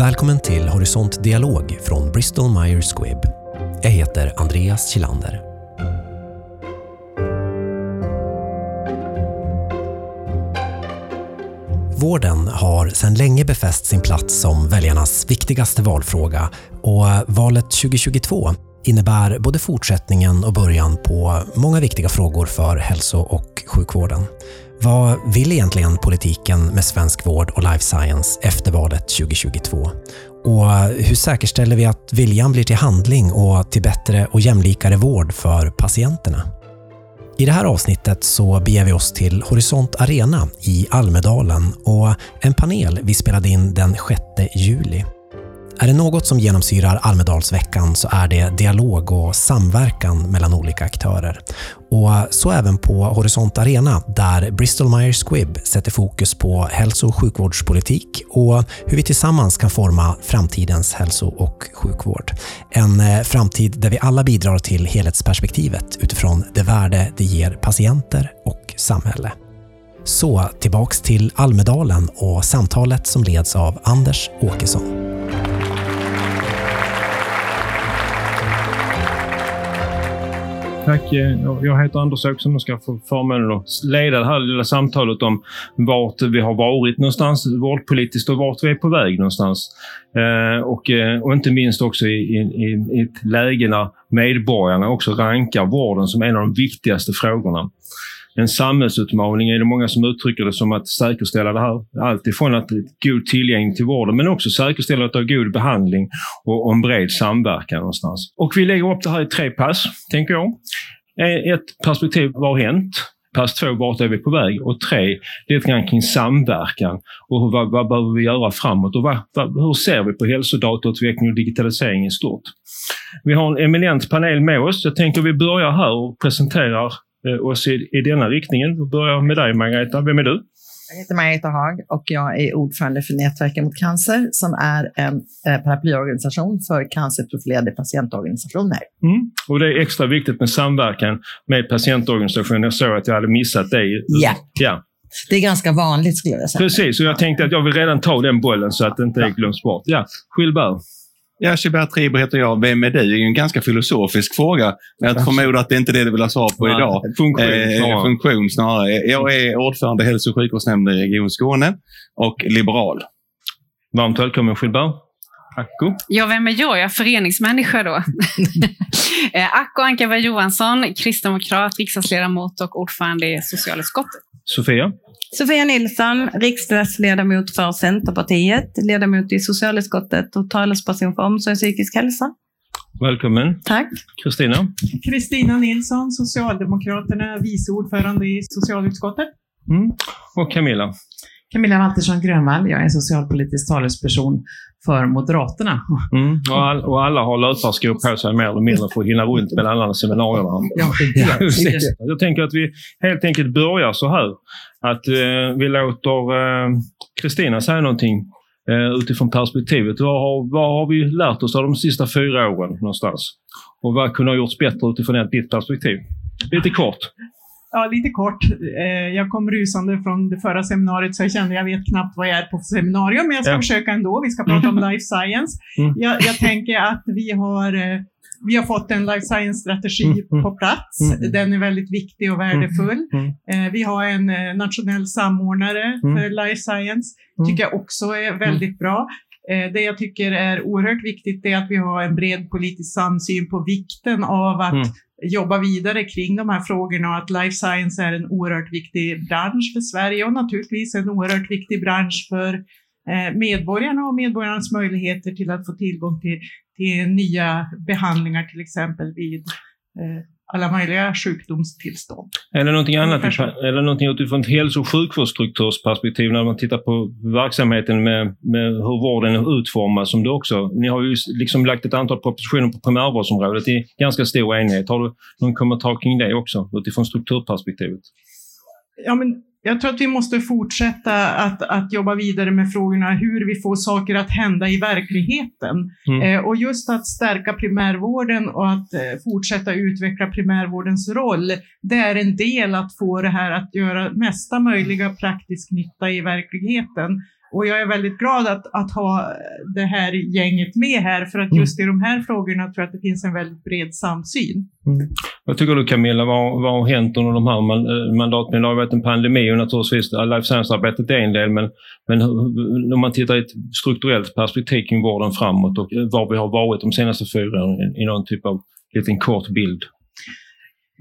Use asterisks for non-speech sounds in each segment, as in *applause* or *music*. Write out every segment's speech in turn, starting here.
Välkommen till Horisont Dialog från Bristol Myers Squibb. Jag heter Andreas Kilander. Vården har sedan länge befäst sin plats som väljarnas viktigaste valfråga och valet 2022 innebär både fortsättningen och början på många viktiga frågor för hälso och sjukvården. Vad vill egentligen politiken med svensk vård och life science efter valet 2022? Och hur säkerställer vi att viljan blir till handling och till bättre och jämlikare vård för patienterna? I det här avsnittet så beger vi oss till Horisont Arena i Almedalen och en panel vi spelade in den 6 juli. Är det något som genomsyrar Almedalsveckan så är det dialog och samverkan mellan olika aktörer. Och så även på Horisont Arena där Bristol Myers Squibb sätter fokus på hälso och sjukvårdspolitik och hur vi tillsammans kan forma framtidens hälso och sjukvård. En eh, framtid där vi alla bidrar till helhetsperspektivet utifrån det värde det ger patienter och samhälle. Så tillbaks till Almedalen och samtalet som leds av Anders Åkesson. Tack. Eh, jag heter Anders Åkesson och ska få förmånen att leda det här lilla samtalet om vart vi har varit någonstans vårdpolitiskt och vart vi är på väg någonstans. Eh, och, eh, och inte minst också i, i, i ett läge när medborgarna också rankar vården som en av de viktigaste frågorna en samhällsutmaning är det många som uttrycker det som att säkerställa det här. Alltifrån att god tillgänglighet till vården men också säkerställa att det är god behandling och, en bred samverkan någonstans. Och vi lägger upp det här i tre pass, tänker jag. Eh, ett perspektiv, vad har hänt? Pass två, vart är vi på väg? Och tre, lite grann kring samverkan och vad, vad behöver vi göra framåt och vad, vad, hur ser vi på hälsodatautveckling och digitalisering i stort? Vi har en eminent panel med oss. Jag tänker vi börjar här och presenterar oss i, i denna riktningen. Vi börjar med dig Margareta. Vem är du? Jag heter Margareta Haag och jag är ordförande för Nätverken mot cancer som är en eh, paraplyorganisation för cancerprofilerade patientorganisationer. Mm. Och det är extra viktigt med samverkan med patientorganisationer. Jag såg att jag hade missat det. Ja. ja. Det är ganska vanligt skulle jag säga. Precis, och jag tänkte att jag vill redan ta den bollen så att det inte glöms bort. Ja, Skillberg. Ja, Shibert Triber heter jag. Vem är du? Det är ju en ganska filosofisk fråga. Men jag förmodar att det inte är det du vill ha svar på Nej, idag. Funktion eh, snarare. funktion snarare. Jag är ordförande i hälso och sjukvårdsnämnden i Region Skåne och liberal. Varmt välkommen Skillberg. Acko? Ja, vem är jag? Jag är föreningsmänniska då. *laughs* Eh, Acko Ankarberg Johansson, kristdemokrat, riksdagsledamot och ordförande i socialutskottet. Sofia? Sofia Nilsson, riksdagsledamot för Centerpartiet, ledamot i socialutskottet och talesperson för omsorg och psykisk hälsa. Välkommen. Tack. Kristina? Kristina Nilsson, Socialdemokraterna, vice ordförande i socialutskottet. Mm. Och Camilla? Camilla Waltersson Grönvall, jag är socialpolitisk talesperson för Moderaterna. Mm, och, all, och, alla har löparskor på sig mer eller mindre för att hinna runt mellan alla seminarierna. Ja, *laughs* Jag tänker att vi helt enkelt börjar så här. Att eh, vi låter eh, Kristina eh, säga någonting eh, utifrån perspektivet. Vad har, vad har vi lärt oss av de sista fyra åren någonstans? Och vad kunde ha gjorts bättre utifrån ditt perspektiv? Lite kort. Ja, lite kort. Eh, jag kom rusande från det förra seminariet så jag kände jag vet knappt vad jag är på för seminarium, men jag ska ja. försöka ändå. Vi ska prata om life science. Mm. Jag, jag, tänker att vi har, eh, vi har fått en life science-strategi mm. mm. på plats. Mm. Den är väldigt viktig och värdefull. Mm. mm. Vi har en eh, nationell samordnare för life science. tycker jag också är väldigt bra. Det jag tycker är oerhört viktigt är att vi har en bred politisk samsyn på vikten av att jobba vidare kring de här frågorna och att life science är en oerhört viktig bransch för Sverige och naturligtvis en oerhört viktig bransch för eh, medborgarna och medborgarnas möjligheter till att få tillgång till, till nya behandlingar till exempel vid eh, alla möjliga sjukdomstillstånd. Är det någonting annat, är det någonting utifrån ett hälso och sjukvårdsstruktursperspektiv när man tittar på verksamheten med, med hur vården är utformad som du också, ni har ju liksom lagt ett antal propositioner på primärvårdsområdet i ganska stor enighet. Har du någon kommentar kring det också utifrån strukturperspektivet? Ja, men jag tror att vi måste fortsätta att, att jobba vidare med frågorna hur vi får saker att hända i verkligheten. Mm. Eh, och just att stärka primärvården och att eh, fortsätta utveckla primärvårdens roll, det är en del att få det här att göra mesta möjliga praktisk nytta i verkligheten. Och jag är väldigt glad att, att ha det här gänget med här, för att just i de här frågorna tror jag att det finns en väldigt bred samsyn. Mm. Vad tycker du Camilla, vad, vad har hänt under de här man, mandatperioderna? Det har varit en pandemi och naturligtvis life science-arbetet är en del, men, men om man tittar i ett strukturellt perspektiv kring vården framåt och var vi har varit de senaste fyra åren i någon typ av liten kort bild.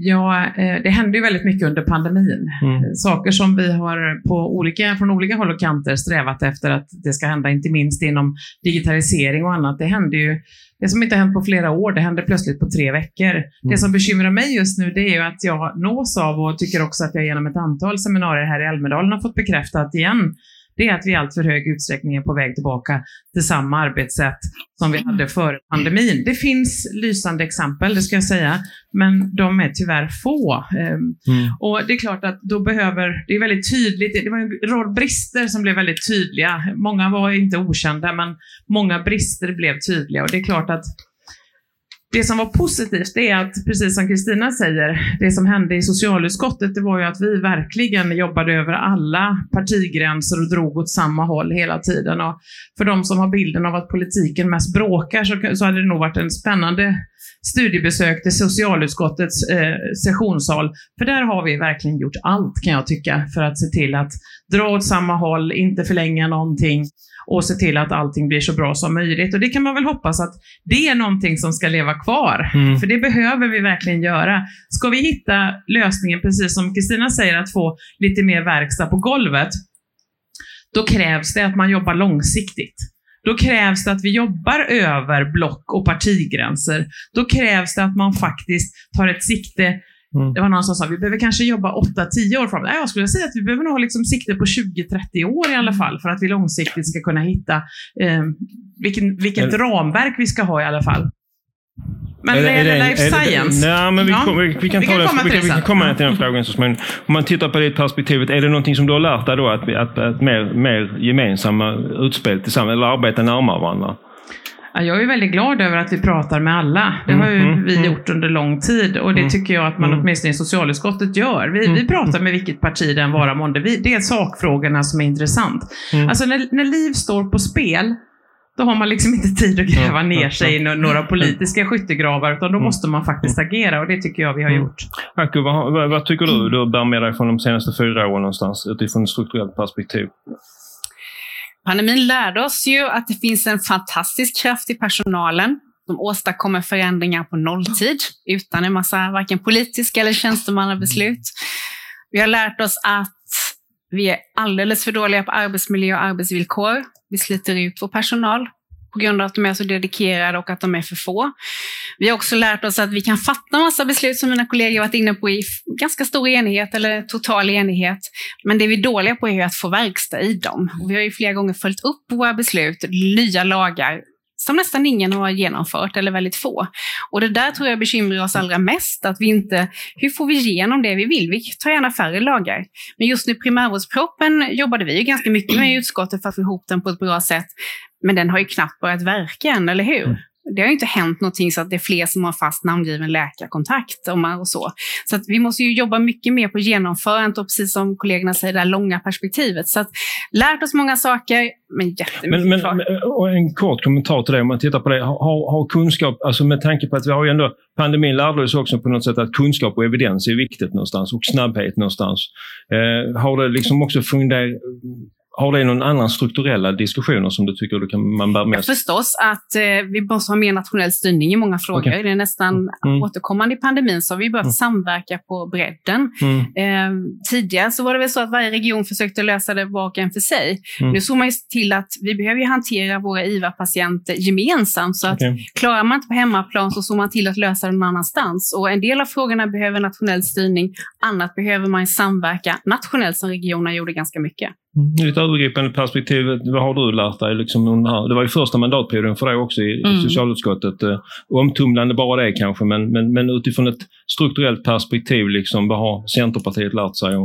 Ja, eh, det hände ju väldigt mycket under pandemin. Mm. Saker som vi har på olika, från olika håll och kanter strävat efter att det ska hända, inte minst inom digitalisering och annat. Det hände ju, det som inte hänt på flera år, det hände plötsligt på tre veckor. Mm. Det som bekymrar mig just nu, det är ju att jag nås av och tycker också att jag genom ett antal seminarier här i Almedalen har fått bekräftat igen det är att vi i allt för hög utsträckning är på väg tillbaka till samma arbetssätt som vi hade före pandemin. Det finns lysande exempel, det ska jag säga, men de är tyvärr få. Ehm, mm. Och det är klart att då behöver, det är väldigt tydligt, det var en rad brister som blev väldigt tydliga. Många var inte okända, men många brister blev tydliga och det är klart att det som var positivt är att, precis som Kristina säger, det som hände i socialutskottet, det var ju att vi verkligen jobbade över alla partigränser och drog åt samma håll hela tiden. Och för de som har bilden av att politiken mest bråkar så, så hade det nog varit en spännande studiebesök till socialutskottets eh, sessionssal. För där har vi verkligen gjort allt, kan jag tycka, för att se till att dra åt samma håll, inte förlänga någonting och se till att allting blir så bra som möjligt. Och det kan man väl hoppas att det är någonting som ska leva kvar. Mm. För det behöver vi verkligen göra. Ska vi hitta lösningen, precis som Kristina säger, att få lite mer verkstad på golvet, då krävs det att man jobbar långsiktigt. Då krävs det att vi jobbar över block och partigränser. Då krävs det att man faktiskt tar ett sikte Mm. Det var någon som sa vi behöver kanske jobba 8-10 år framåt. Jag skulle säga att vi behöver nog ha liksom sikte på 20-30 år i alla fall för att vi långsiktigt ska kunna hitta eh, vilken, vilket mm. ramverk vi ska ha i alla fall. Men när det gäller life science? Nej, men vi, ja. kom, vi, vi, kan, vi, kan, den, vi, kan, vi kan komma till den frågan så småningom. Om man tittar på det perspektivet, är det någonting som du har lärt dig då? Att, att, att mer, mer gemensamma utspel tillsammans, eller arbeta närmare varandra? Jag är väldigt glad över att vi pratar med alla. Det har ju mm, vi mm. gjort under lång tid och det mm. tycker jag att man mm. åtminstone i socialutskottet gör. Vi, vi pratar med vilket parti den vara månde. Det är sakfrågorna som är intressant. Alltså när, när liv står på spel, då har man liksom inte tid att gräva ner sig i några politiska skyttegravar, utan då måste man faktiskt agera och det tycker jag vi har gjort. Akku, vad, vad, vad, tycker du du bär med dig från de senaste fyra åren någonstans utifrån ett strukturellt perspektiv? Pandemin lärde oss ju att det finns en fantastisk kraft i personalen. som åstadkommer förändringar på nolltid utan en massa varken politiska eller tjänstemannabeslut. Vi har lärt oss att vi är alldeles för dåliga på arbetsmiljö och arbetsvillkor. Vi sliter ut vår personal på grund av att de är så dedikerade och att de är för få. Vi har också lärt oss att vi kan fatta massa beslut som mina kollegor varit inne på i ganska stor enighet eller total enighet. Men det vi är dåliga på är att få verkstad i dem. Och vi har ju flera gånger följt upp våra beslut, nya lagar, som nästan ingen har genomfört, eller väldigt få. Och det där tror jag bekymrar oss allra mest, att vi inte, hur får vi igenom det vi vill? Vi tar gärna färre lagar. Men just nu primärvårdsproppen jobbade vi ju ganska mycket med i utskottet för att få ihop den på ett bra sätt. Men den har ju knappt börjat verka än, eller hur? Mm. Det har ju inte hänt någonting så att det är fler som har fast namngiven läkarkontakt och så. Så att vi måste ju jobba mycket mer på genomförandet och precis som kollegorna säger, det här långa perspektivet. Så att lärt oss många saker, men jättemycket men, men, kvar. En kort kommentar till det, om man tittar på det. Har, har kunskap, alltså med tanke på att vi har ju ändå, pandemin lärde oss också på något sätt att kunskap och evidens är viktigt någonstans och snabbhet någonstans. Eh, har det liksom också funderat har det någon annan strukturella diskussioner som du tycker du kan, man bär med sig? Förstås att eh, vi måste ha mer nationell styrning i många frågor. Okay. Det är nästan mm. återkommande i pandemin så har vi börjat mm. samverka på bredden. Mm. Eh, tidigare så var det väl så att varje region försökte lösa det var och en för sig. Mm. Nu såg man ju till att vi behöver hantera våra IVA-patienter gemensamt. Så att klarar man inte på hemmaplan så såg man till att lösa det någon annanstans. Och en del av frågorna behöver nationell styrning, annat behöver man samverka nationellt som regionerna gjorde ganska mycket. Mm. I ett övergripande perspektiv, vad har du lärt dig? Liksom, det var ju första mandatperioden för dig också i mm. socialutskottet. Eh, omtumlande bara det kanske, men, men, men utifrån ett strukturellt perspektiv, liksom, vad har Centerpartiet lärt sig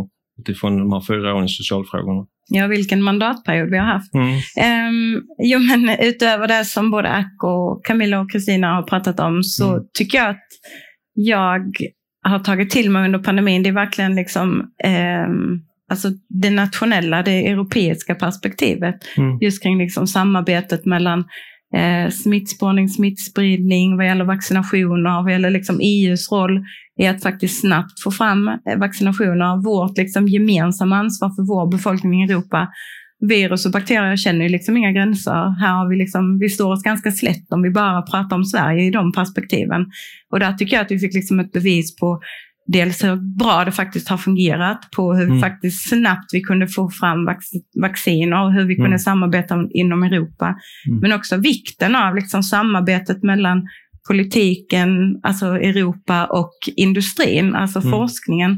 utifrån de här fyra åren i socialfrågorna? Ja, vilken mandatperiod vi har haft. Mm. Um, jo, men utöver det som både Ack och Camilla och Kristina har pratat om så mm. tycker jag att jag har tagit till mig under pandemin, det är verkligen liksom um, alltså det nationella, det europeiska perspektivet. Mm. Just kring liksom samarbetet mellan eh, smittspårning, smittspridning, vad gäller vaccinationer, vad gäller liksom EUs roll i att faktiskt snabbt få fram eh, vaccinationer. Vårt liksom gemensamma ansvar för vår befolkning i Europa. Virus och bakterier känner ju liksom inga gränser. Här har vi, liksom, vi står oss ganska slätt om vi bara pratar om Sverige i de perspektiven. Och där tycker jag att vi fick liksom ett bevis på dels hur bra det faktiskt har fungerat, på hur mm. faktiskt snabbt vi kunde få fram vac vacciner och hur vi mm. kunde samarbeta inom Europa. Mm. Men också vikten av liksom samarbetet mellan politiken, alltså Europa och industrin, alltså mm. forskningen.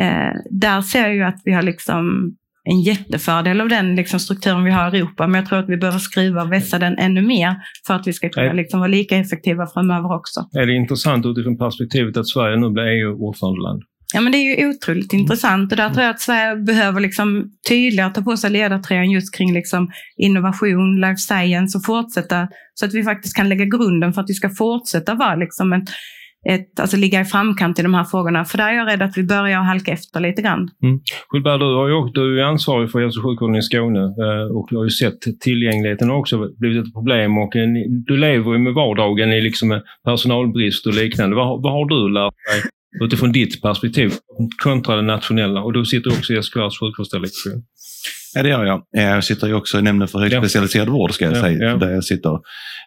Eh, där ser jag ju att vi har liksom en jättefördel av den liksom, strukturen vi har i Europa, men jag tror att vi behöver skruva och vässa den ännu mer för att vi ska kunna liksom, vara lika effektiva framöver också. Är det intressant utifrån perspektivet att Sverige nu blir EU-ordförandeland? Ja, men det är ju otroligt intressant och där tror jag att Sverige behöver liksom tydligare ta på sig ledartröjan just kring liksom innovation, life science och fortsätta så att vi faktiskt kan lägga grunden för att vi ska fortsätta vara liksom ett, ett, alltså ligga i framkant i de här frågorna. För där är jag rädd att vi börjar halka efter lite grann. Mm. Skillberg, du, har ju, du är ansvarig för hälso och sjukvården i Skåne eh, och du har ju sett tillgängligheten har också blivit ett problem. Och du lever ju med vardagen i liksom personalbrist och liknande. Vad, vad har du lärt dig utifrån ditt perspektiv kontra det nationella? Och du sitter också i SKRs sjukvårdsdelegation. Ja, det gör jag. Jag sitter ju också i nämnden för högspecialiserad ja. vård, ska jag ja, säga, ja. där jag sitter.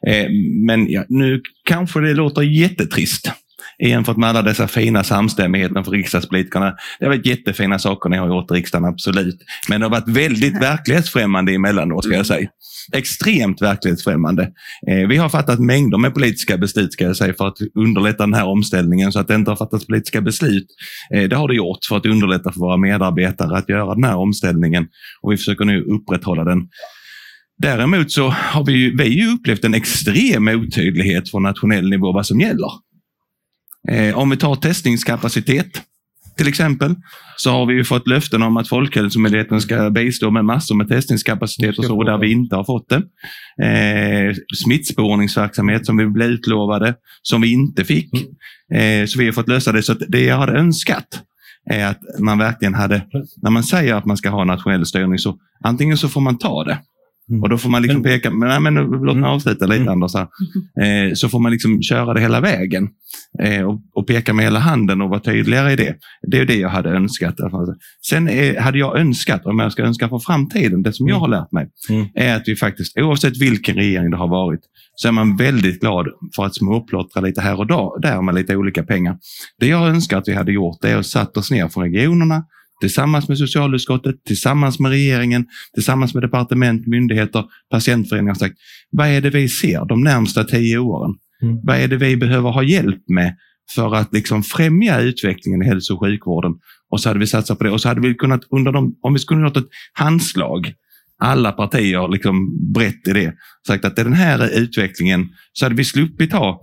Eh, men ja, nu kanske det låter jättetrist jämfört med alla dessa fina samstämmigheter för riksdagspolitikerna. Det har varit jättefina saker ni har gjort i riksdagen, absolut. Men det har varit väldigt verklighetsfrämmande emellanåt, ska jag säga. Extremt verklighetsfrämmande. Eh, vi har fattat mängder med politiska beslut, ska jag säga, för att underlätta den här omställningen så att det inte har fattats politiska beslut. Eh, det har det gjort för att underlätta för våra medarbetare att göra den här omställningen och vi försöker nu upprätthålla den. Däremot så har vi ju, vi ju upplevt en extrem otydlighet från nationell nivå vad som gäller. Eh, om vi tar testningskapacitet till exempel, så har vi ju fått löften om att Folkhälsomyndigheten ska bistå med massor med testningskapacitet och så, där vi inte har fått det. Eh, smittspårningsverksamhet som vi blev utlovade, som vi inte fick. Eh, så vi har fått lösa det. Så det jag hade önskat är att man verkligen hade, när man säger att man ska ha nationell styrning, så antingen så får man ta det Mm. Och då får man liksom peka, men, nej, men låt mig mm. avsluta lite mm. Anders. Här. *laughs* Eh, så får man liksom köra det hela vägen eh, och, och, peka med hela handen och vara tydligare i det. Det är det jag hade önskat. Sen är, hade jag önskat, om jag ska önska för framtiden, det som jag har lärt mig, mm. är att vi faktiskt, oavsett vilken regering det har varit, så är man väldigt glad för att småplottra lite här och där med lite olika pengar. Det jag önskar att vi hade gjort det är att satt oss ner från regionerna, tillsammans med socialutskottet, tillsammans med regeringen, tillsammans med departement, myndigheter, patientföreningar sagt, vad är det vi ser de närmsta tio åren? Mm. Vad är det vi behöver ha hjälp med för att liksom främja utvecklingen i hälso och sjukvården? Och så hade vi satsat på det och så hade vi kunnat, under de, om vi skulle gjort ett handslag, alla partier liksom brett i det, sagt att det är den här utvecklingen, så hade vi sluppit ha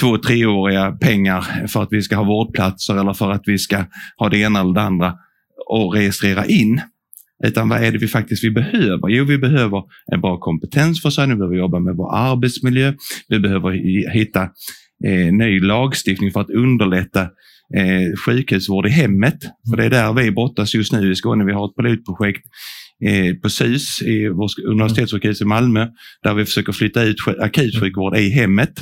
två, treåriga pengar för att vi ska ha vårdplatser eller för att vi ska ha det ena eller det andra och registrera in. Utan vad är det vi faktiskt vi behöver? Jo, vi behöver en bra kompetensförsörjning, vi behöver jobba med vår arbetsmiljö, vi behöver hitta eh, ny lagstiftning för att underlätta eh, sjukhusvård i hemmet. För det är där vi brottas just nu i Skåne. Vi har ett pilotprojekt eh, på SUS, i vårt universitetssjukhus i Malmö, där vi försöker flytta ut akutsjukvård i hemmet.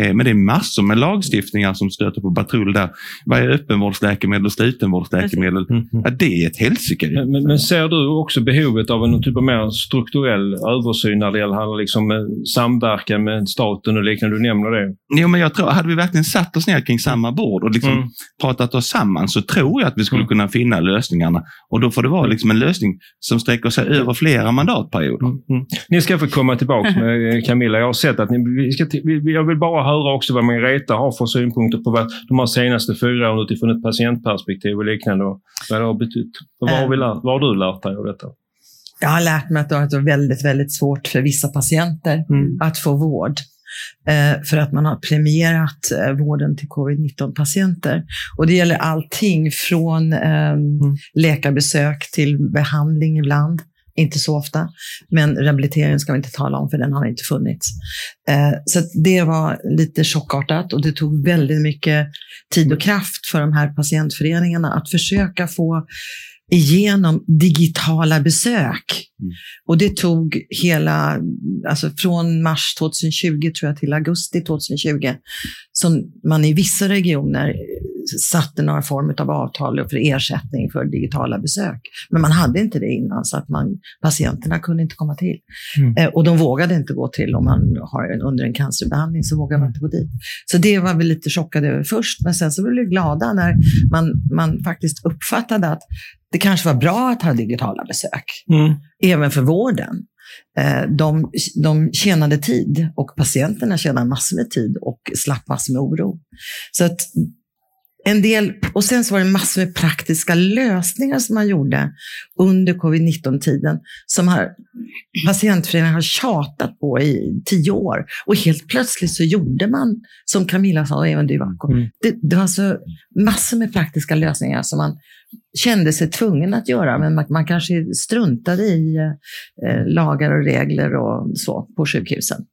Eh, men det är massor med lagstiftningar som stöter på patrull där. Vad är öppenvårdsläkemedel och slutenvårdsläkemedel? Mm. Ja, det är ett helsike. Men, men, men, ser du också behovet av en typ av mer strukturell översyn när det gäller liksom, eh, samverkan med staten och liknande? Du nämner det. Jo, men jag tror, hade vi verkligen satt oss ner kring samma bord och liksom mm. pratat oss samman så tror jag att vi skulle mm. kunna finna lösningarna. Och då får det vara liksom en lösning som sträcker sig över flera mandatperioder. Mm. mm. Ni ska få komma tillbaka med eh, Camilla. Jag har sett att ni, vi ska, jag vill bara höra också vad Margareta har för synpunkter på vad de här senaste fyra åren utifrån ett patientperspektiv och liknande. Och vad det har betytt. Vad har, vi lärt, vad har du lärt dig av detta? Jag har lärt mig att det har varit väldigt, väldigt svårt för vissa patienter mm. att få vård. Eh, för att man har premierat eh, vården till covid-19-patienter. Och det gäller allting från eh, mm. läkarbesök till behandling ibland inte så ofta. Men rehabilitering ska vi inte tala om, för den har inte funnits. Eh, så det var lite chockartat och det tog väldigt mycket tid och kraft för de här patientföreningarna att försöka få igenom digitala besök. Mm. Och det tog hela, alltså från mars 2020 tror jag till augusti 2020, som man i vissa regioner satte några form av avtal för ersättning för digitala besök. Men man hade inte det innan, så att man, patienterna kunde inte komma till. Mm. Eh, och de vågade inte gå till, om man har en, under en cancerbehandling, så vågar man inte gå dit. Så det var vi lite chockade över först, men sen så blev vi glada när man, man faktiskt uppfattade att det kanske var bra att ha digitala besök, mm. även för vården. Eh, de, de tjänade tid och patienterna tjänade massor med tid och slapp massor med oro. Så att en del, och sen så var det massor med praktiska lösningar som man gjorde under covid-19-tiden som har, patientföreningen har tjatat på i tio år. Och helt plötsligt så gjorde man, som Camilla sa och även du mm. det, det var så massor med praktiska lösningar som man kände sig tvungen att göra, men man, man kanske struntade i eh, lagar och regler och så på sjukhusen.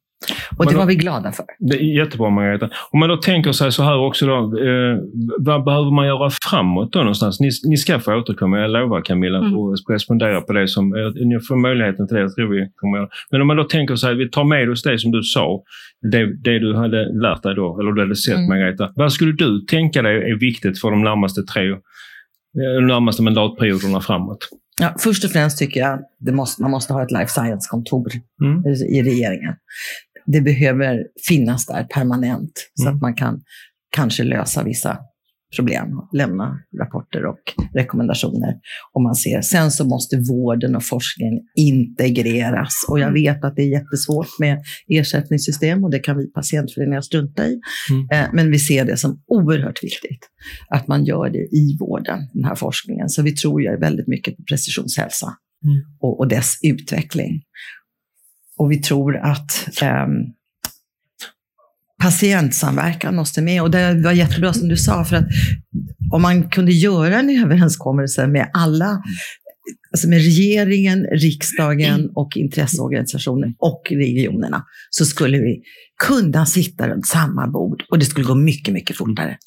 Och det då, var vi glada för. Det är jättebra Margareta. Om man då tänker sig så här också då, eh, vad behöver man göra framåt då någonstans? Ni, ni ska få återkomma, jag lovar Camilla, mm. och respondera på det som, eh, ni får möjligheten till det, jag tror vi kommer göra. Men om man då tänker sig, vi tar med oss det som du sa, det, det du hade lärt dig då, eller du hade sett mm. Margareta. Vad skulle du tänka dig är viktigt för de närmaste tre, eh, de närmaste mandatperioderna framåt? Ja, först och främst tycker jag att måste, man måste ha ett life science-kontor mm. i regeringen det behöver finnas där permanent så mm. att man kan kanske lösa vissa problem, lämna rapporter och rekommendationer om man ser. Sen så måste vården och forskningen integreras och jag mm. vet att det är jättesvårt med ersättningssystem och det kan vi patientföreningar strunta i. Mm. Eh, men vi ser det som oerhört viktigt att man gör det i vården, den här forskningen. Så vi tror ju väldigt mycket på precisionshälsa mm. och, och dess utveckling. Och vi tror att um, patientsamverkan måste med. Och det var jättebra som du sa, för att om man kunde göra en överenskommelse med alla alltså med regeringen, riksdagen och intresseorganisationer och regionerna, så skulle vi kunna sitta runt samma bord och det skulle gå mycket, mycket fortare.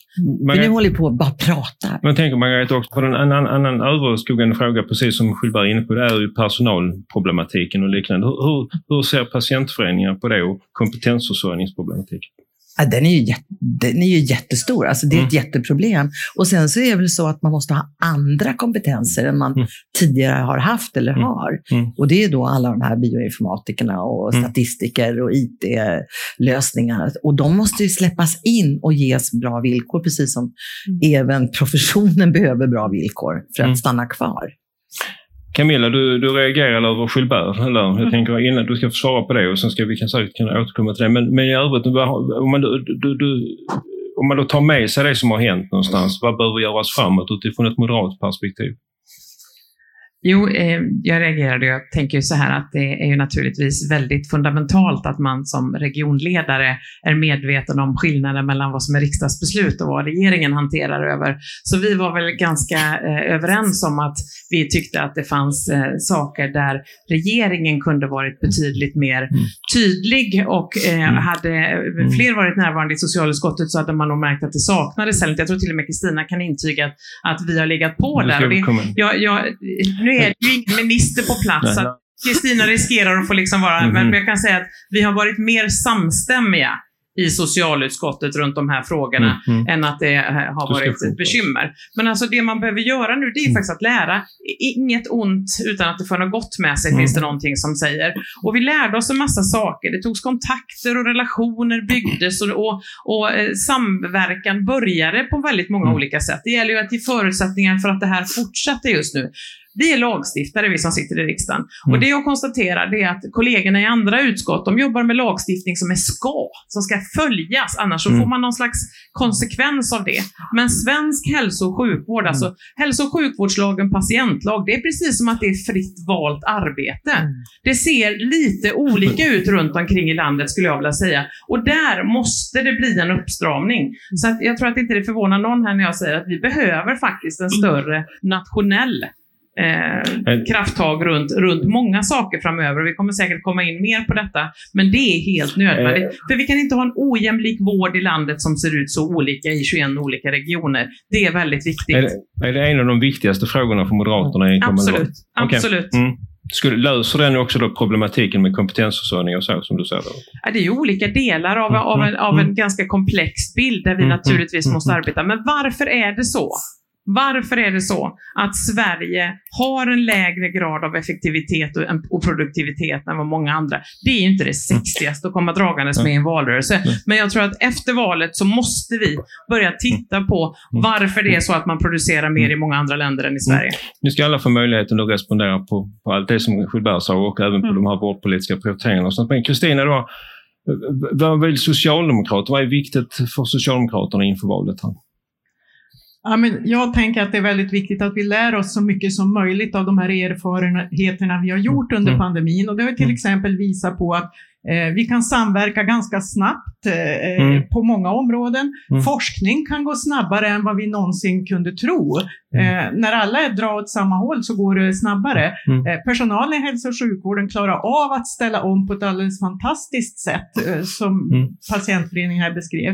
Men nu håller vi på att bara prata. Men tänker Margareta också på en annan, annan överskuggande fråga, precis som Skyllberg är inne på, det är ju personalproblematiken och liknande. Hur, hur ser patientföreningar på det och kompetensförsörjningsproblematiken? Ja, den, är ju, den är ju jättestor, alltså det är ett mm. jätteproblem. Och sen så är det väl så att man måste ha andra kompetenser än man mm. tidigare har haft eller mm. har. Mm. Och det är då alla de här bioinformatikerna och mm. statistiker och IT-lösningar. Och de måste ju släppas in och ges bra villkor, precis som mm. även professionen *laughs* behöver bra villkor för att stanna kvar. Camilla, du, du reagerade över Gilbert. Eller? Jag mm. tänker innan du ska få svara på det och sen ska vi säkert kunna återkomma till det. Men, men i övrigt, om man, du, du, om man då tar med sig det som har hänt någonstans, vad behöver göras framåt utifrån ett moderat perspektiv? Jo, eh, jag reagerade. Jag tänker ju så här att det är ju naturligtvis väldigt fundamentalt att man som regionledare är medveten om skillnaden mellan vad som är riksdagsbeslut och vad regeringen hanterar över. Så vi var väl ganska eh, överens om att vi tyckte att det fanns eh, saker där regeringen kunde varit betydligt mer mm. tydlig och eh, mm. hade mm. fler varit närvarande i socialutskottet så hade man nog märkt att det saknades. Jag tror till och med Kristina kan intyga att, att vi har legat på där. Och det, jag, jag, nu nu är det ju ingen minister på plats, Kristina riskerar att få liksom vara, mm -hmm. men jag kan säga att vi har varit mer samstämmiga i socialutskottet runt de här frågorna mm, mm. än att det har varit ett bekymmer. Men alltså det man behöver göra nu, det är mm. faktiskt att lära. Inget ont utan att det för något gott med sig, mm. finns det någonting som säger. Och vi lärde oss en massa saker. Det togs kontakter och relationer byggdes och, och, och eh, samverkan började på väldigt många mm. olika sätt. Det gäller ju att ge förutsättningar för att det här fortsätter just nu. Vi är lagstiftare, vi som sitter i riksdagen. Mm. Och det jag konstaterar det är att kollegorna i andra utskott, de jobbar med lagstiftning som är ska, som ska följas, annars så mm. får man någon slags konsekvens av det. Men svensk hälso och sjukvård, alltså mm. hälso och sjukvårdslagen, patientlag, det är precis som att det är fritt valt arbete. Mm. Det ser lite olika ut runt omkring i landet skulle jag vilja säga. Och där måste det bli en uppstramning. Så jag tror att inte det förvånar någon här när jag säger att vi behöver faktiskt en större nationell eh, krafttag runt, runt många saker framöver. Vi kommer säkert komma in mer på detta, men det är helt nödvändigt. Eh. För vi kan inte ha en ojämlik vård i landet som ser ut så olika i 21 olika regioner. Det är väldigt viktigt. Är det, är det en av de viktigaste frågorna för Moderaterna? I absolut. Okay. absolut. Mm. Skulle, löser den också då problematiken med kompetensförsörjning och så, som du säger? Ja, det är ju olika delar av, mm, av, en, av en mm. ganska komplex bild där vi mm, naturligtvis mm, måste arbeta. Men varför är det så? Varför är det så att Sverige har en lägre grad av effektivitet och produktivitet än vad många andra? Det är ju inte det sexigaste att komma dragandes med i en valrörelse. Men jag tror att efter valet så måste vi börja titta på varför det är så att man producerar mer i många andra länder än i Sverige. Nu ska alla få möjligheten att respondera på, på allt det som Gilbert sa och även på mm. de här vårdpolitiska prioriteringarna. Men Kristina, vad vill Socialdemokraterna? Vad är viktigt för Socialdemokraterna inför valet? Här? Ja, men jag tänker att det är väldigt viktigt att vi lär oss så mycket som möjligt av de här erfarenheterna vi har gjort under mm. pandemin. Och det har till mm. exempel visat på att eh, vi kan samverka ganska snabbt eh, mm. på många områden. Mm. Forskning kan gå snabbare än vad vi någonsin kunde tro. Mm. Eh, när alla drar åt samma håll så går det snabbare. Mm. Eh, personalen i hälso och sjukvården klarar av att ställa om på ett alldeles fantastiskt sätt, eh, som patientföreningen här beskrev.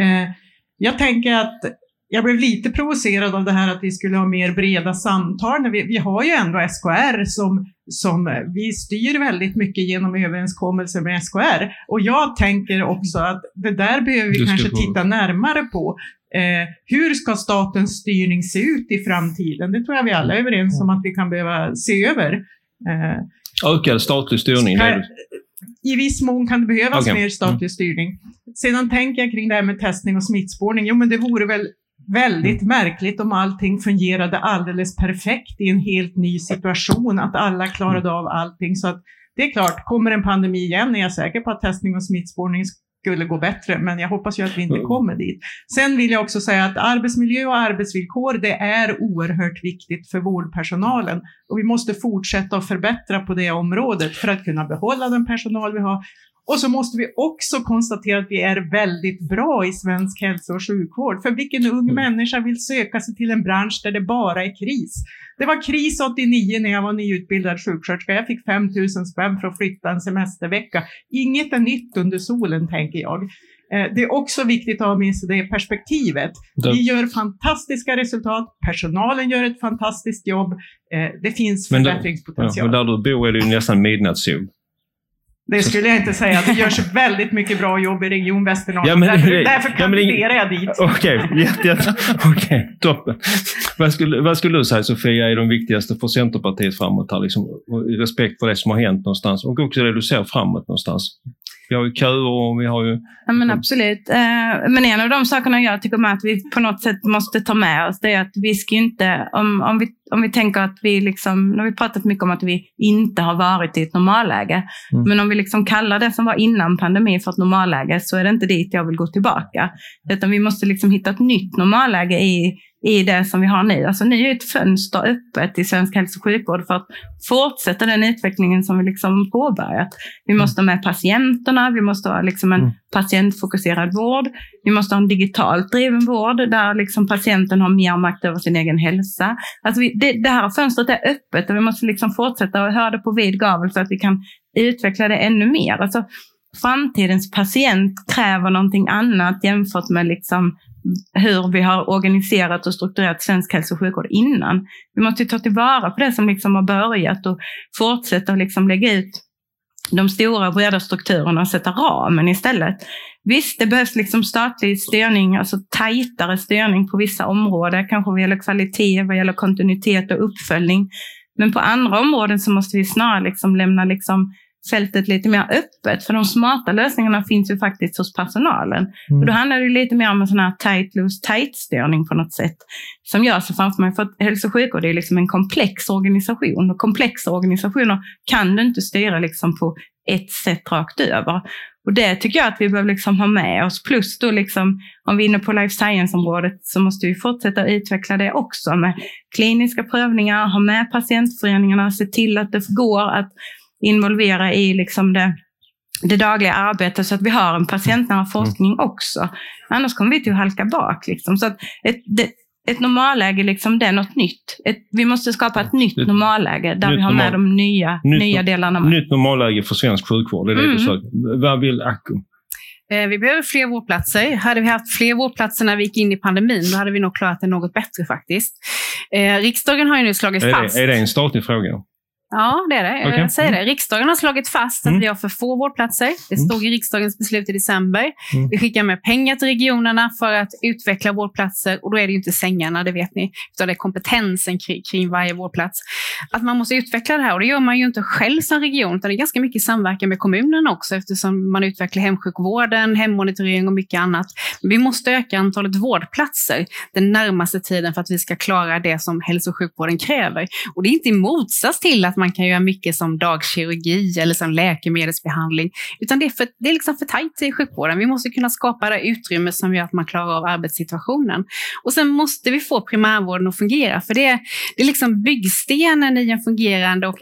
Eh, jag tänker att jag blev lite provocerad av det här att vi skulle ha mer breda samtal. Vi, vi har ju ändå SKR som, som vi styr väldigt mycket genom överenskommelser med SKR. Och jag tänker också att det där behöver vi kanske titta närmare på. Eh, hur ska statens styrning se ut i framtiden? Det tror jag vi alla är överens om att vi kan behöva se över. Eh, Ökad statlig styrning? Ska, I viss mån kan det behövas okay. mer statlig mm. styrning. Sedan tänker jag kring det här med testning och smittspårning. Jo, men det vore väl väldigt märkligt om allting fungerade alldeles perfekt i en helt ny situation, att alla klarade av allting. Så att det är klart, kommer en pandemi igen är jag säker på att testning och smittspårning skulle gå bättre, men jag hoppas ju att vi inte mm. kommer dit. Sen vill jag också säga att arbetsmiljö och arbetsvillkor, det är oerhört viktigt för vårdpersonalen och vi måste fortsätta att förbättra på det området för att kunna behålla den personal vi har och så måste vi också konstatera att vi är väldigt bra i svensk hälso och sjukvård. För vilken ung mm. människa vill söka sig till en bransch där det bara är kris? Det var kris 89 när jag var nyutbildad sjuksköterska. Jag fick 5 000 spänn för att flytta en semestervecka. Inget är nytt under solen, tänker jag. Eh, det är också viktigt att ha med sig det perspektivet. Vi gör fantastiska resultat, personalen gör ett fantastiskt jobb, eh, det finns förbättringspotential. Men, där du bor är det ju nästan midnattssol. Det skulle jag inte säga. Det görs *laughs* väldigt mycket bra jobb i Region Västernorrland. Ja, men, därför, därför kandiderar jag dit. Okej, okay, jätte, jätte, okay, toppen. Vad skulle, vad skulle du säga Sofia är de viktigaste för Centerpartiet framåt här? Liksom, respekt för det som har hänt någonstans och också det du ser framåt någonstans. Vi har ju köer och vi har ju... Ja men absolut. Eh, men en av de sakerna jag tycker med att vi på något sätt måste ta med oss, det är att vi ska inte, om, om, vi, om vi tänker att vi liksom, nu har vi pratat mycket om att vi inte har varit i ett normalläge, mm. men om vi liksom kallar det som var innan pandemin för ett normalläge så är det inte dit jag vill gå tillbaka. Utan vi måste liksom hitta ett nytt normalläge i i det som vi har nu. Alltså nu är ett fönster öppet i svensk hälso och sjukvård för att fortsätta den utvecklingen som vi liksom påbörjat. Vi måste ha med patienterna, vi måste ha liksom en mm. patientfokuserad vård, vi måste ha en digitalt driven vård där liksom patienten har mer makt över sin egen hälsa. Alltså vi, det, det, här fönstret är öppet och vi måste liksom fortsätta och höra det på vid gavel så att vi kan utveckla det ännu mer. Alltså, framtidens patient kräver någonting annat jämfört med liksom hur vi har organiserat och strukturerat svensk hälso och sjukvård innan. Vi måste ta tillvara på det som liksom har börjat och fortsätta liksom lägga ut de stora breda strukturerna och sätta ramen istället. Visst, det behövs liksom statlig styrning, alltså tajtare styrning på vissa områden, kanske vad gäller kvalitet, vad gäller kontinuitet och uppföljning. Men på andra områden så måste vi snarare liksom lämna liksom fältet lite mer öppet. För de smarta lösningarna finns ju faktiskt hos personalen. Mm. Och då handlar det lite mer om en sån här tight, loose, tight styrning på något sätt. Som jag ser framför mig. För att hälso och sjukvård är liksom en komplex organisation. Och komplexa organisationer kan du inte styra liksom på ett sätt rakt över. Och det tycker jag att vi behöver liksom ha med oss. Plus då liksom, om vi är inne på life science-området så måste vi fortsätta utveckla det också med kliniska prövningar, ha med patientföreningarna, se till att det går att involvera i liksom det, det dagliga arbetet så att vi har en patientnära forskning också. Annars kommer vi till att halka bak. Liksom. Så att ett, det, ett normalläge, liksom, det är något nytt. Ett, vi måste skapa ett nytt normalläge där nytt vi har med normal, de nya, nytt, nya delarna med. Nytt normalläge för svensk sjukvård, det är det mm. du. Vad vill Acko? Eh, vi behöver fler vårdplatser. Hade vi haft fler vårdplatser när vi gick in i pandemin, då hade vi nog klarat det något bättre faktiskt. Eh, riksdagen har ju nu slagit är fast... Det, är det en statlig fråga? Ja, det är det. Okay. Jag säger det. Riksdagen har slagit fast att mm. vi har för få vårdplatser. Det mm. stod i riksdagens beslut i december. Mm. Vi skickar med pengar till regionerna för att utveckla vårdplatser och då är det ju inte sängarna, det vet ni, utan det är kompetensen kring, kring varje vårdplats. Att man måste utveckla det här och det gör man ju inte själv som region, utan det är ganska mycket samverkan med kommunerna också eftersom man utvecklar hemsjukvården, hemmonitorering och mycket annat. Men vi måste öka antalet vårdplatser den närmaste tiden för att vi ska klara det som hälso och sjukvården kräver. Och det är inte i motsats till att man kan göra mycket som dagkirurgi eller som läkemedelsbehandling, utan det är, för, det är liksom för tajt i sjukvården. Vi måste kunna skapa det utrymme som gör att man klarar av arbetssituationen. Och sen måste vi få primärvården att fungera, för det är, det är liksom byggstenen i en fungerande och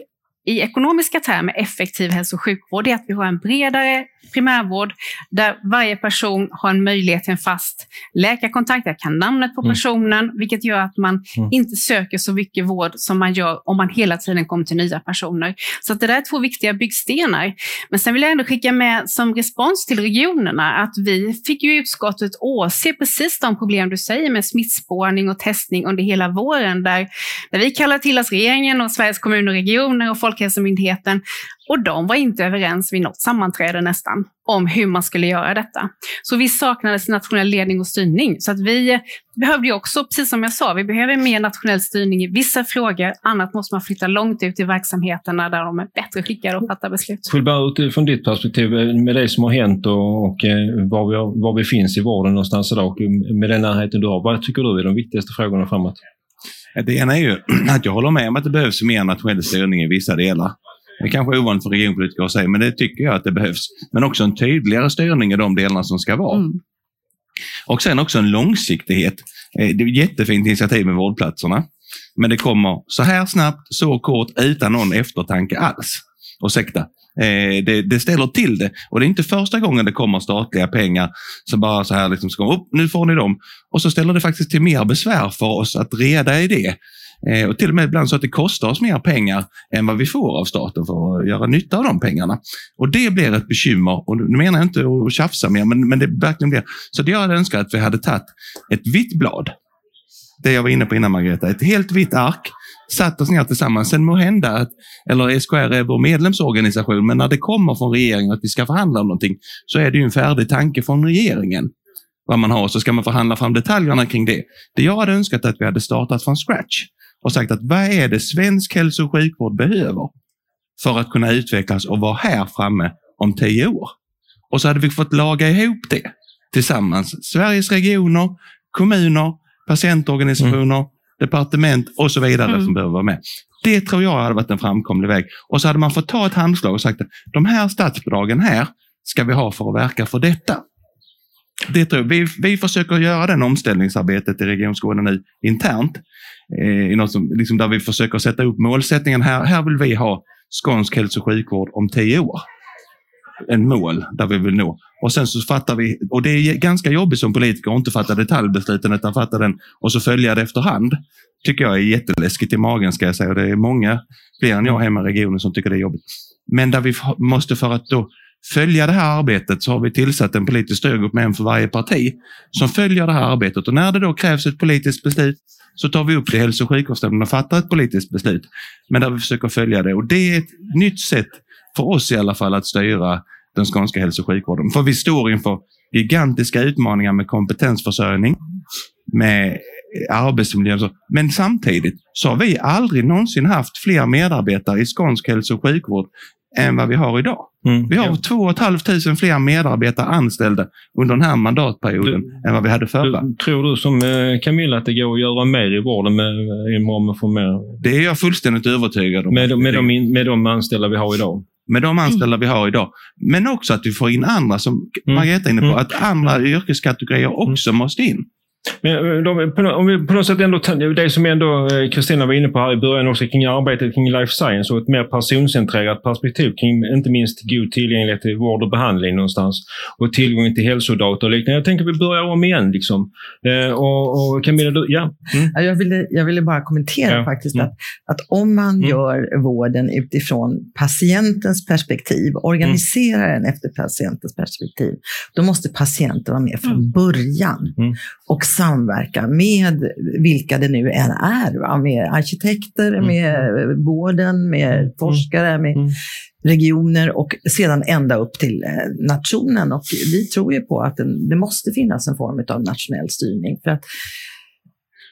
i ekonomiska termer effektiv hälso och sjukvård är att vi har en bredare primärvård där varje person har en möjlighet till en fast läkarkontakt. Jag kan namnet på mm. personen, vilket gör att man mm. inte söker så mycket vård som man gör om man hela tiden kommer till nya personer. Så att det där är två viktiga byggstenar. Men sen vill jag ändå skicka med som respons till regionerna att vi fick ju utskottet åse precis de problem du säger med smittspårning och testning under hela våren, där, där vi kallar till oss regeringen och Sveriges kommuner och regioner och Folkhälsomyndigheten och de var inte överens vid något sammanträde nästan om hur man skulle göra detta. Så vi saknade nationell ledning och styrning. Så att vi behövde ju också, precis som jag sa, vi behöver mer nationell styrning i vissa frågor. Annat måste man flytta långt ut i verksamheterna där de är bättre skickade att fatta beslut. Bara utifrån ditt perspektiv, eh, med det som har hänt och, och eh, var, vi, var vi finns i vården någonstans idag, och med den närheten du har, vad tycker du är de viktigaste frågorna framåt? Det ena är ju *clears throat* att jag håller med om att det behövs mer nationell styrning i vissa delar. Det är kanske är ovanligt för regionpolitiker att säga, men det tycker jag att det behövs. Men också en tydligare styrning i de delarna som ska vara. Mm. Och sen också en långsiktighet. Eh, det är ett jättefint initiativ med vårdplatserna. Men det kommer så här snabbt, så kort, utan någon eftertanke alls. Ursäkta. Eh, det, det, ställer till det. Och det är inte första gången det kommer statliga pengar som bara så här liksom ska, upp, nu får ni dem. Och så ställer det faktiskt till mer besvär för oss att reda i det. Eh, och till och med ibland så att det kostar oss mer pengar än vad vi får av staten för att göra nytta av de pengarna. Och det blir ett bekymmer. Och nu menar jag inte att tjafsa mer, men, men det verkligen blir. Så jag hade önskat att vi hade tagit ett vitt blad. Det jag var inne på innan Margareta. Ett helt vitt ark satt oss ner tillsammans. Sen må hända att, eller SKR är vår medlemsorganisation, men när det kommer från regeringen att vi ska förhandla om någonting så är det ju en färdig tanke från regeringen vad man har så ska man förhandla fram detaljerna kring det. Det jag hade önskat att vi hade startat från scratch och sagt att vad är det svensk hälso och sjukvård behöver för att kunna utvecklas och vara här framme om tio år? Och så hade vi fått laga ihop det tillsammans. Sveriges regioner, kommuner, patientorganisationer, mm departement och så vidare mm. som behöver vara med. Det tror jag hade varit en framkomlig väg. Och så hade man fått ta ett handslag och sagt att de här statsbidragen här ska vi ha för att verka för detta. Det tror jag. Vi, vi försöker göra den omställningsarbetet i Region Skåne nu internt eh, i något som, liksom där vi försöker sätta upp målsättningen. Här, här vill vi ha skånsk hälso och sjukvård om tio år. En mål där vi vill nå. Och sen så fattar vi, och det är ganska jobbigt som politiker att inte fatta detaljbesluten utan fatta den och så följa det efterhand. Tycker jag är jätteläskigt i magen ska jag säga. Det är många fler än jag hemma i regionen som tycker det är jobbigt. Men där vi måste för att då följa det här arbetet så har vi tillsatt en politisk styrgrupp med en för varje parti som följer det här arbetet. Och när det då krävs ett politiskt beslut så tar vi upp det i hälso och sjukvårdsnämnden och fattar ett politiskt beslut. Men där vi försöker följa det. Och det är ett nytt sätt, för oss i alla fall, att styra den skånska hälso och sjukvården. För vi står inför gigantiska utmaningar med kompetensförsörjning, med arbetsmiljö. Men samtidigt så har vi aldrig någonsin haft fler medarbetare i skånsk hälso och sjukvård än vad vi har idag. Mm, vi har ja. 2 500 fler medarbetare anställda under den här mandatperioden du, än vad vi hade förra. Du, tror du som eh, Camilla att det går att göra mer i vården med, med, få mer? Det är jag fullständigt övertygad om. Med, med, de, med de anställda vi har idag? Med de anställda vi har idag. Men också att vi får in andra, som mm. Margareta är inne på, mm. att andra yrkeskategorier också mm. måste in. Men eh, om vi på något sätt ändå, det som ändå eh, Kristina var inne på här i början också kring arbetet kring life science och ett mer personcentrerat perspektiv kring inte minst god tillgänglighet till vård och behandling någonstans och tillgång till hälsodata och liknande. Jag tänker att vi börjar om igen. Liksom. Eh, och, och Camilla, du, ja. Mm. Jag, ville, jag ville bara kommentera ja. faktiskt mm. att, att om man mm. gör vården utifrån patientens perspektiv, organiserar mm. den efter patientens perspektiv, då måste patienten vara med från mm. början. Mm. Och samverka med vilka det nu än är. Va? Med arkitekter, mm. med vården, med mm. forskare, med mm. regioner och sedan ända upp till eh, nationen. Och vi tror ju på att det måste finnas en form av nationell styrning. För att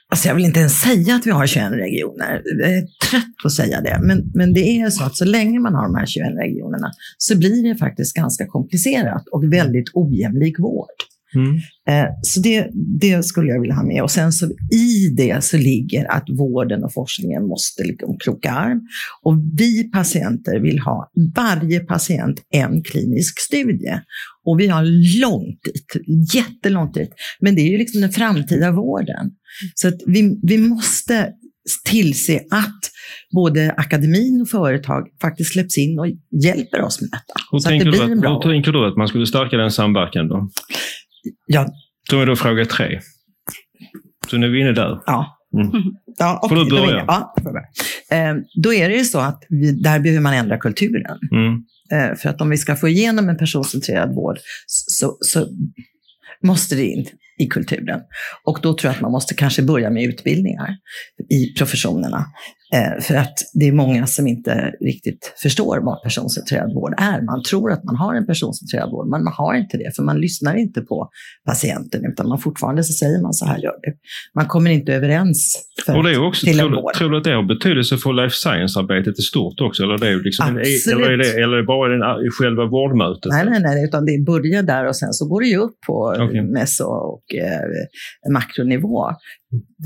Alltså jag vill inte ens säga att vi har 21 regioner. Jag är trött på att säga det. Men, men det är så att så länge man har de här 21 regionerna så blir det faktiskt ganska komplicerat och väldigt ojämlik vård. Mm. Eh, så det, det, skulle jag vilja ha med. Och sen så i det så ligger att vården och forskningen måste liksom kroka arm. Och vi patienter vill ha varje patient en klinisk studie. Och vi har långt dit, jättelångt dit. Men det är ju liksom den framtida vården. Så att vi, vi måste tillse att både akademin och företag faktiskt släpps in och hjälper oss med detta. Hur, tänker, det att, tänker du att man skulle stärka den samverkan då? Ja. Då är då fråga tre. Så nu är vi inne där. Ja. Mm. Ja, okay, får du börja? Ja, eh, då är det ju så att vi, där behöver man ändra kulturen. Mm. Eh, för att om vi ska få igenom en personcentrerad vård så, så måste det in i kulturen. Och då tror jag att man måste kanske börja med utbildningar i professionerna. Eh, för att det är många som inte riktigt förstår vad personcentrerad vård är. Man tror att man har en personcentrerad vård, men man har inte det, för man lyssnar inte på patienten, utan man fortfarande så säger man så här gör du. Man kommer inte överens för, och det är också, till tror, en vård. Tror du att det har betydelse för life science-arbetet i stort också? Eller, det är liksom, eller, är det, eller bara den, själva vårdmötet? Nej, nej, nej, utan det börjar där och sen så går det ju upp på okay. meso och eh, makronivå.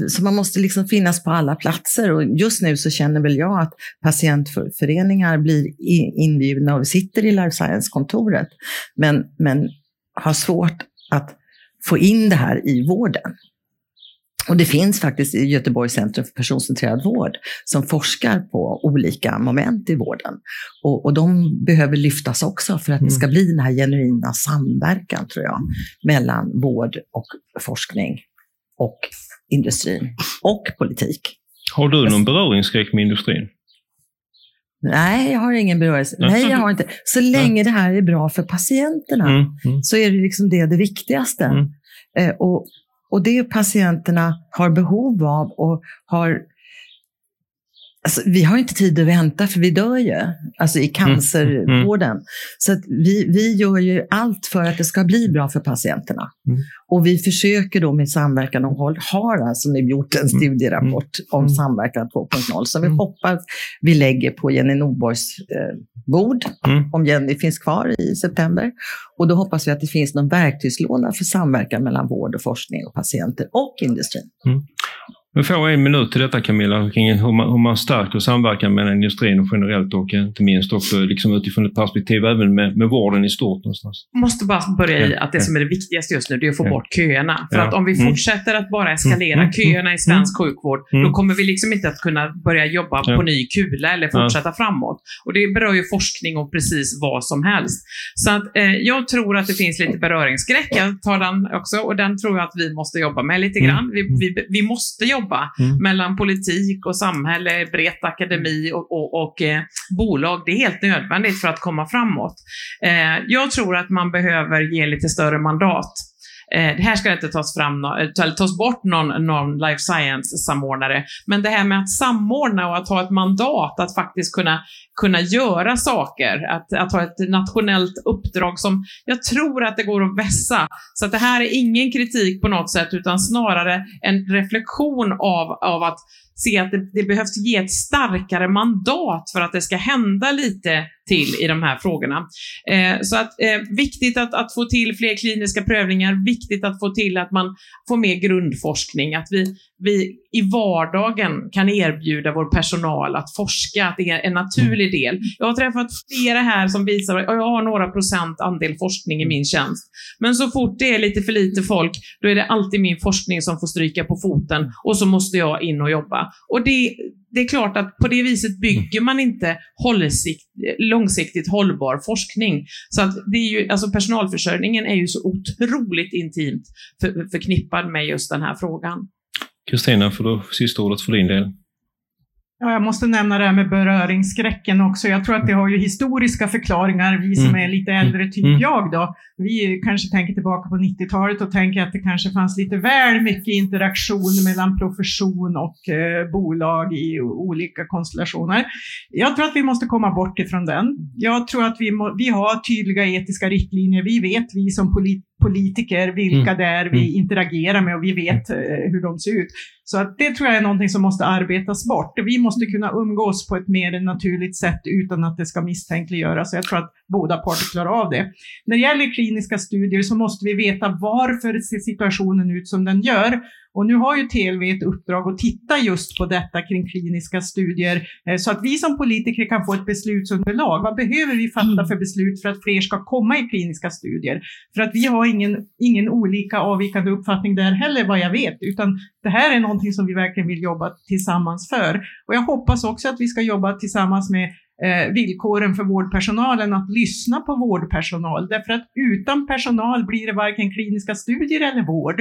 Så man måste liksom finnas på alla platser och just nu så känner väl jag att patientföreningar blir inbjudna och sitter i life science-kontoret, men, men har svårt att få in det här i vården. Och det finns faktiskt i Göteborgs centrum för personcentrerad vård som forskar på olika moment i vården. Och, och de behöver lyftas också för att det ska mm. bli den här genuina samverkan, tror jag, mellan vård och forskning och industrin och politik. Har du någon beröringsskräck med industrin? Nej, jag har ingen beröringsskräck. Nej, jag har inte. Så länge det här är bra för patienterna mm, mm. så är det liksom det, det viktigaste. Mm. Eh, och, och det patienterna har behov av och har Alltså, vi har inte tid att vänta för vi dör ju, alltså i mm, cancervården. Mm, mm. Så vi, vi gör ju allt för att det ska bli bra för patienterna. Mm. Och vi försöker då med samverkan och håll, har alltså nu gjort en mm, studierapport om samverkan 2.0 som vi hoppas vi lägger på Jenny Nordborgs eh, bord, om Jenny finns kvar i september. Och då hoppas vi att det finns någon verktygslåda för samverkan mellan vård och forskning och patienter och industrin. Vi får en minut till detta Camilla, kring hur man, hur man stärker samverkan mellan industrin och generellt och inte minst också liksom utifrån ett perspektiv även med, med vården i stort. någonstans. Jag måste bara börja i att det som är det viktigaste just nu det är att få bort köerna. För att om vi mm. fortsätter att bara eskalera mm. köerna i svensk mm. sjukvård, då kommer vi liksom inte att kunna börja jobba på ny kula eller fortsätta framåt. Och det berör ju forskning och precis vad som helst. Så att eh, jag tror att det finns lite beröringsskräck. Jag tar den också och den tror jag att vi måste jobba med lite grann. Vi, vi, vi måste jobba jobba mm. mellan politik och samhälle, brett akademi och, och, och eh, bolag. Det är helt nödvändigt för att komma framåt. Eh, jag tror att man behöver ge lite större mandat Eh, här ska det inte tas, fram, eller eh, tas bort någon, någon life science-samordnare, men det här med att samordna och att ha ett mandat att faktiskt kunna, kunna göra saker, att, att ha ett nationellt uppdrag som jag tror att det går att vässa. Så att det här är ingen kritik på något sätt, utan snarare en reflektion av, av att se att det, det behövs ge ett starkare mandat för att det ska hända lite till i de här frågorna. Eh, så att eh, viktigt att, att få till fler kliniska prövningar, viktigt att få till att man får mer grundforskning, att vi, vi i vardagen kan erbjuda vår personal att forska, att det är en naturlig mm. del. Jag har träffat flera här som visar att jag har några procent andel forskning i min tjänst. Men så fort det är lite för lite folk, då är det alltid min forskning som får stryka på foten och så måste jag in och jobba. Och det, det är klart att på det viset bygger man inte långsiktigt hållbar forskning. Så att det är ju, alltså personalförsörjningen är ju så otroligt intimt för, förknippad med just den här frågan. Kristina, får du sista ordet för din del? Ja, jag måste nämna det här med beröringsskräcken också. Jag tror att det har ju historiska förklaringar, vi som mm. är lite äldre, typ mm. jag då. Vi kanske tänker tillbaka på 90-talet och tänker att det kanske fanns lite väl mycket interaktion mellan profession och eh, bolag i olika konstellationer. Jag tror att vi måste komma bort ifrån den. Jag tror att vi, må, vi har tydliga etiska riktlinjer. Vi vet, vi som polit politiker, vilka mm. det är vi interagerar med och vi vet eh, hur de ser ut. Så att det tror jag är någonting som måste arbetas bort. Vi måste kunna umgås på ett mer naturligt sätt utan att det ska misstänkliggöras. Jag tror att båda parter klarar av det. När det gäller kliniska studier så måste vi veta varför ser situationen ut som den gör och nu har ju TLV ett uppdrag att titta just på detta kring kliniska studier eh, så att vi som politiker kan få ett beslutsunderlag. Vad behöver vi fatta mm. för beslut för att fler ska komma i kliniska studier? För att vi har ingen, ingen olika avvikande uppfattning där heller vad jag vet, utan det här är någonting som vi verkligen vill jobba tillsammans för. Och jag hoppas också att vi ska jobba tillsammans med eh, villkoren för vårdpersonalen att lyssna på vårdpersonal. Därför att utan personal blir det varken kliniska studier eller vård.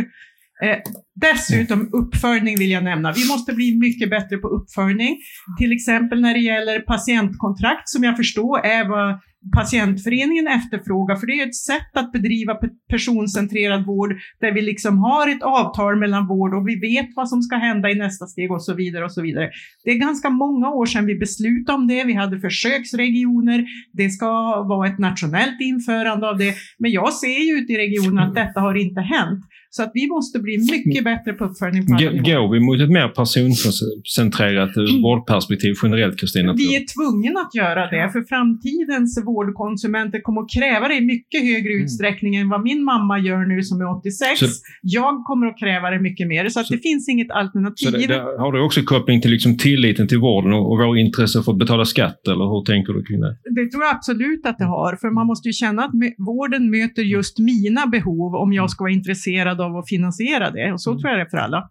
Eh, dessutom uppföljning vill jag nämna. Vi måste bli mycket bättre på uppföljning. Till exempel när det gäller patientkontrakt som jag förstår är vad patientföreningen efterfrågar, för det är ett sätt att bedriva personcentrerad vård där vi liksom har ett avtal mellan vård och vi vet vad som ska hända i nästa steg och så vidare och så vidare. Det är ganska många år sedan vi beslutade om det. Vi hade försöksregioner. Det ska vara ett nationellt införande av det. Men jag ser ju ute i regionen att detta har inte hänt. Så att vi måste bli mycket bättre på uppföljning. På Går vi mot ett mer personcentrerat mm. *clears throat* vårdperspektiv generellt, Kristina? Vi är tvungna att göra det, för framtidens vårdkonsumenter kommer att kräva det i mycket högre mm. utsträckning än vad min mamma gör nu som är 86. Så, jag kommer att kräva det mycket mer, så att så, det finns inget alternativ. Så det, det, har du också koppling till liksom tilliten till vården och, och vår intresse för att betala skatt, eller hur tänker du kring det? Det tror jag absolut att det har, för man måste ju känna att vården möter just mina behov om jag ska vara intresserad av att finansiera det. Och så mm. tror jag det är för alla.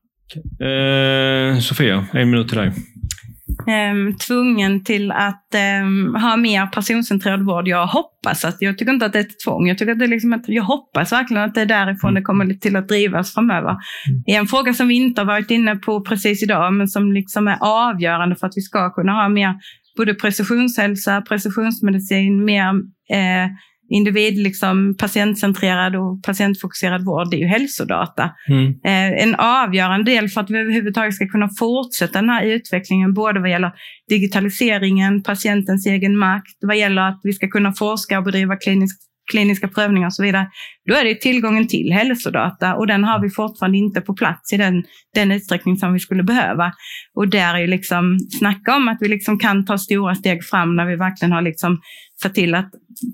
Eh, Sofia, en minut till dig. Um, tvungen till att um, ha mer personcentrerad vård. Jag hoppas att, jag tycker inte att det är ett tvång, jag, tycker att det är liksom att, jag hoppas verkligen att det är därifrån det kommer till att drivas framöver. Mm. En fråga som vi inte har varit inne på precis idag, men som liksom är avgörande för att vi ska kunna ha mer både precisionshälsa, precisionsmedicin, mer eh, individ, liksom, patientcentrerad och patientfokuserad vård, det är ju hälsodata. Mm. Eh, en avgörande del för att vi överhuvudtaget ska kunna fortsätta den här utvecklingen, både vad gäller digitaliseringen, patientens egen makt, vad gäller att vi ska kunna forska och bedriva klinisk kliniska prövningar och så vidare, då är det tillgången till hälsodata och den har vi fortfarande inte på plats i den, den utsträckning som vi skulle behöva. Och där är ju liksom, snacka om att vi liksom kan ta stora steg fram när vi verkligen har liksom sett till att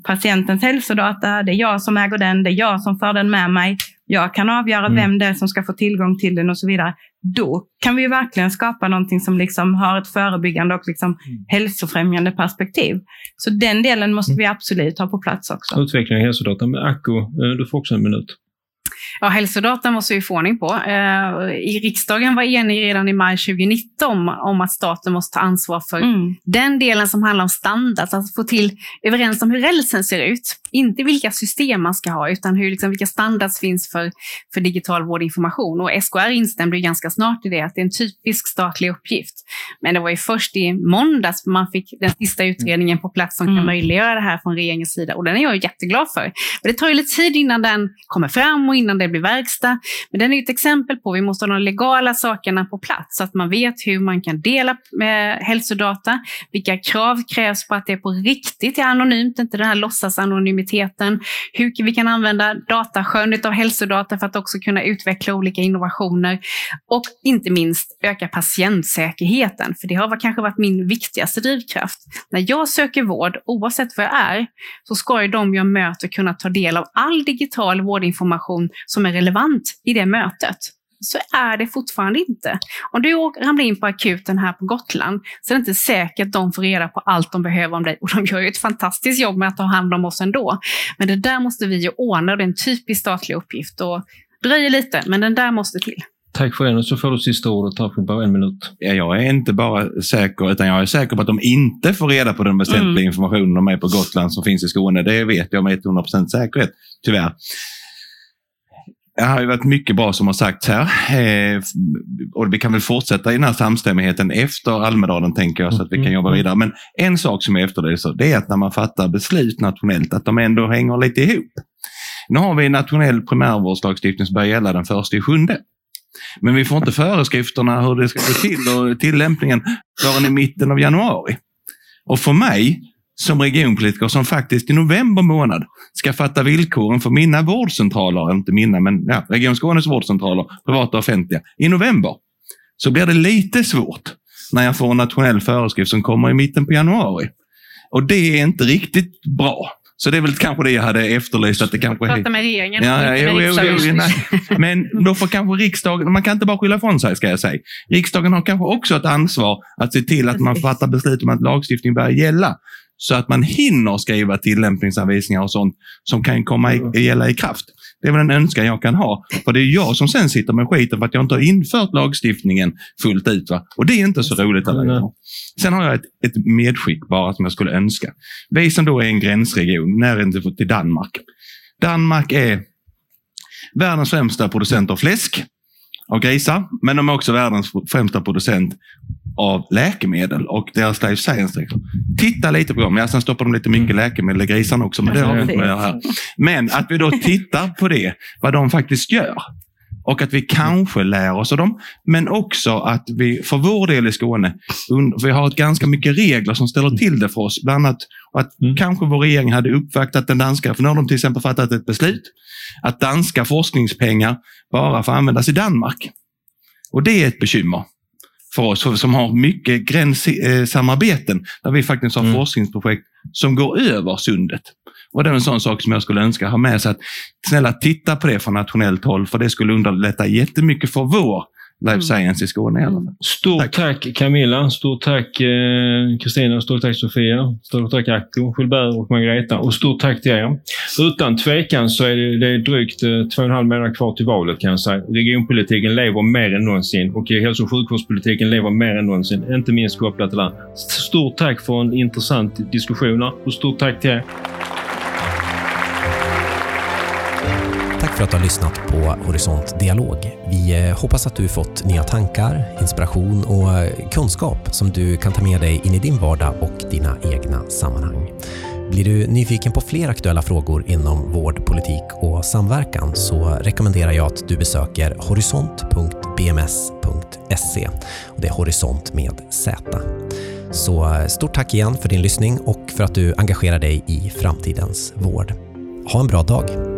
patientens hälsodata, det är jag som äger den, det är jag som för den med mig, jag kan avgöra mm. vem det är som ska få tillgång till den och så vidare. Då kan vi verkligen skapa någonting som liksom har ett förebyggande och liksom mm. hälsofrämjande perspektiv. Så den delen måste mm. vi absolut ha på plats också. Utveckling av hälsodata. Men Acko, eh, du får också en minut. Ja, hälsodata måste vi få ordning på. Eh, I riksdagen var enig redan i maj 2019 om att staten måste ta ansvar för mm. den delen som handlar om standard, att få till överens om hur rälsen ser ut. Inte vilka system man ska ha, utan hur, liksom, vilka standards finns för, för digital vårdinformation. Och SKR instämde ganska snart i det, att det är en typisk statlig uppgift. Men det var ju först i måndags man fick den sista utredningen på plats som mm. kan möjliggöra det här från regeringens sida. Och den är jag jätteglad för. Men det tar ju lite tid innan den kommer fram och innan innan det blir verkstad. Men den är ett exempel på att vi måste ha de legala sakerna på plats så att man vet hur man kan dela med hälsodata, vilka krav krävs på att det är på riktigt är anonymt, inte den här låtsasanonymiteten, hur vi kan använda datasjön av hälsodata för att också kunna utveckla olika innovationer och inte minst öka patientsäkerheten, för det har kanske varit min viktigaste drivkraft. När jag söker vård, oavsett var jag är, så ska ju de jag möter kunna ta del av all digital vårdinformation som är relevant i det mötet så är det fortfarande inte. Om du ramlar in på akuten här på Gotland så är det inte säkert att de får reda på allt de behöver om dig. Och de gör ju ett fantastiskt jobb med att ta hand om oss ändå. Men det där måste vi ju ordna, det är en typisk statlig uppgift. Och dröjer lite, men den där måste till. Tack för det. Och så får du sista ordet här på bara en minut. Ja, jag är inte bara säker, utan jag är säker på att de inte får reda på den väsentliga mm. informationen om mig på Gotland som finns i Skåne. Det vet jag med 100% säkerhet, tyvärr. Det har varit mycket bra som har sagts här. Eh, och vi kan väl fortsätta i den här samstämmigheten efter Almedalen, tänker jag, så att vi kan jobba mm. vidare. Men en sak som jag efterlyser, det är att när man fattar beslut nationellt, att de ändå hänger lite ihop. Nu har vi en nationell primärvårdslagstiftning som börjar gälla den första i sjunde. Men vi får inte föreskrifterna hur det ska gå till och tillämpningen förrän i mitten av januari. Och för mig som regionpolitiker som faktiskt i november månad ska fatta villkoren för mina vårdcentraler, inte mina, men ja, Region Skånes vårdcentraler, privata och offentliga, i november, så blir det lite svårt när jag får en nationell föreskrift som kommer i mitten på januari. Och det är inte riktigt bra. Så det är väl kanske det jag hade efterlyst. Att det kanske... Prata med regeringen. Ja, ja, jo, jo, jo, Men *laughs* då får kanske riksdagen, man kan inte bara skylla ifrån sig ska jag säga. Riksdagen har kanske också ett ansvar att se till att man fattar beslut om att lagstiftning börjar gälla så att man hinner skriva tillämpningsanvisningar och sånt som kan komma i, gälla i kraft. Det är väl en önskan jag kan ha. För det är jag som sen sitter med skiten för att jag inte har infört lagstiftningen fullt ut. Va? Och det är inte så roligt. Alla Sen har jag ett, ett medskick bara som jag skulle önska. Vi som då är en gränsregion, nära till Danmark. Danmark är världens främsta producent av fläsk av grisar, men de är också världens främsta producent av läkemedel och deras life science. Titta lite på dem. Ja, sen stoppar de lite mycket mm. läkemedel i grisarna också, men det har vi inte med här. Men att vi då tittar på det, vad de faktiskt gör. Och att vi kanske lär oss av dem, men också att vi för vår del i Skåne, vi har ett ganska mycket regler som ställer till det för oss. Bland annat att mm. kanske vår regering hade uppvaktat den danska, för nu har de till exempel fattat ett beslut att danska forskningspengar bara får användas i Danmark. Och det är ett bekymmer för oss som har mycket gränssamarbeten där vi faktiskt har mm. forskningsprojekt som går över sundet. Och det är en sån sak som jag skulle önska ha med sig. Att, snälla titta på det från nationellt håll, för det skulle underlätta jättemycket för vår life mm. science i Skåne i alla fall. Stort tack, tack Camilla, stort tack eh, Kristina, eh, stort tack Sofia, stort tack Acko, Gilbert och Margareta och stort tack till er. Utan tvekan så är det, det är drygt eh, två och en halv månad kvar till valet kan jag säga. Regionpolitiken lever mer än någonsin och hälso och sjukvårdspolitiken lever mer än någonsin, inte minst kopplat till det. Stort tack för en intressant diskussion och stort tack till er. för att du har lyssnat på Horisont Dialog. Vi eh, hoppas att du fått nya tankar, inspiration och eh, kunskap som du kan ta med dig in i din vardag och dina egna sammanhang. Blir du nyfiken på fler aktuella frågor inom vård, politik och samverkan så rekommenderar jag att du besöker horisont.bms.se. Det är Horisont med Z. Så eh, stort tack igen för din lyssning och för att du engagerar dig i framtidens vård. Ha en bra dag!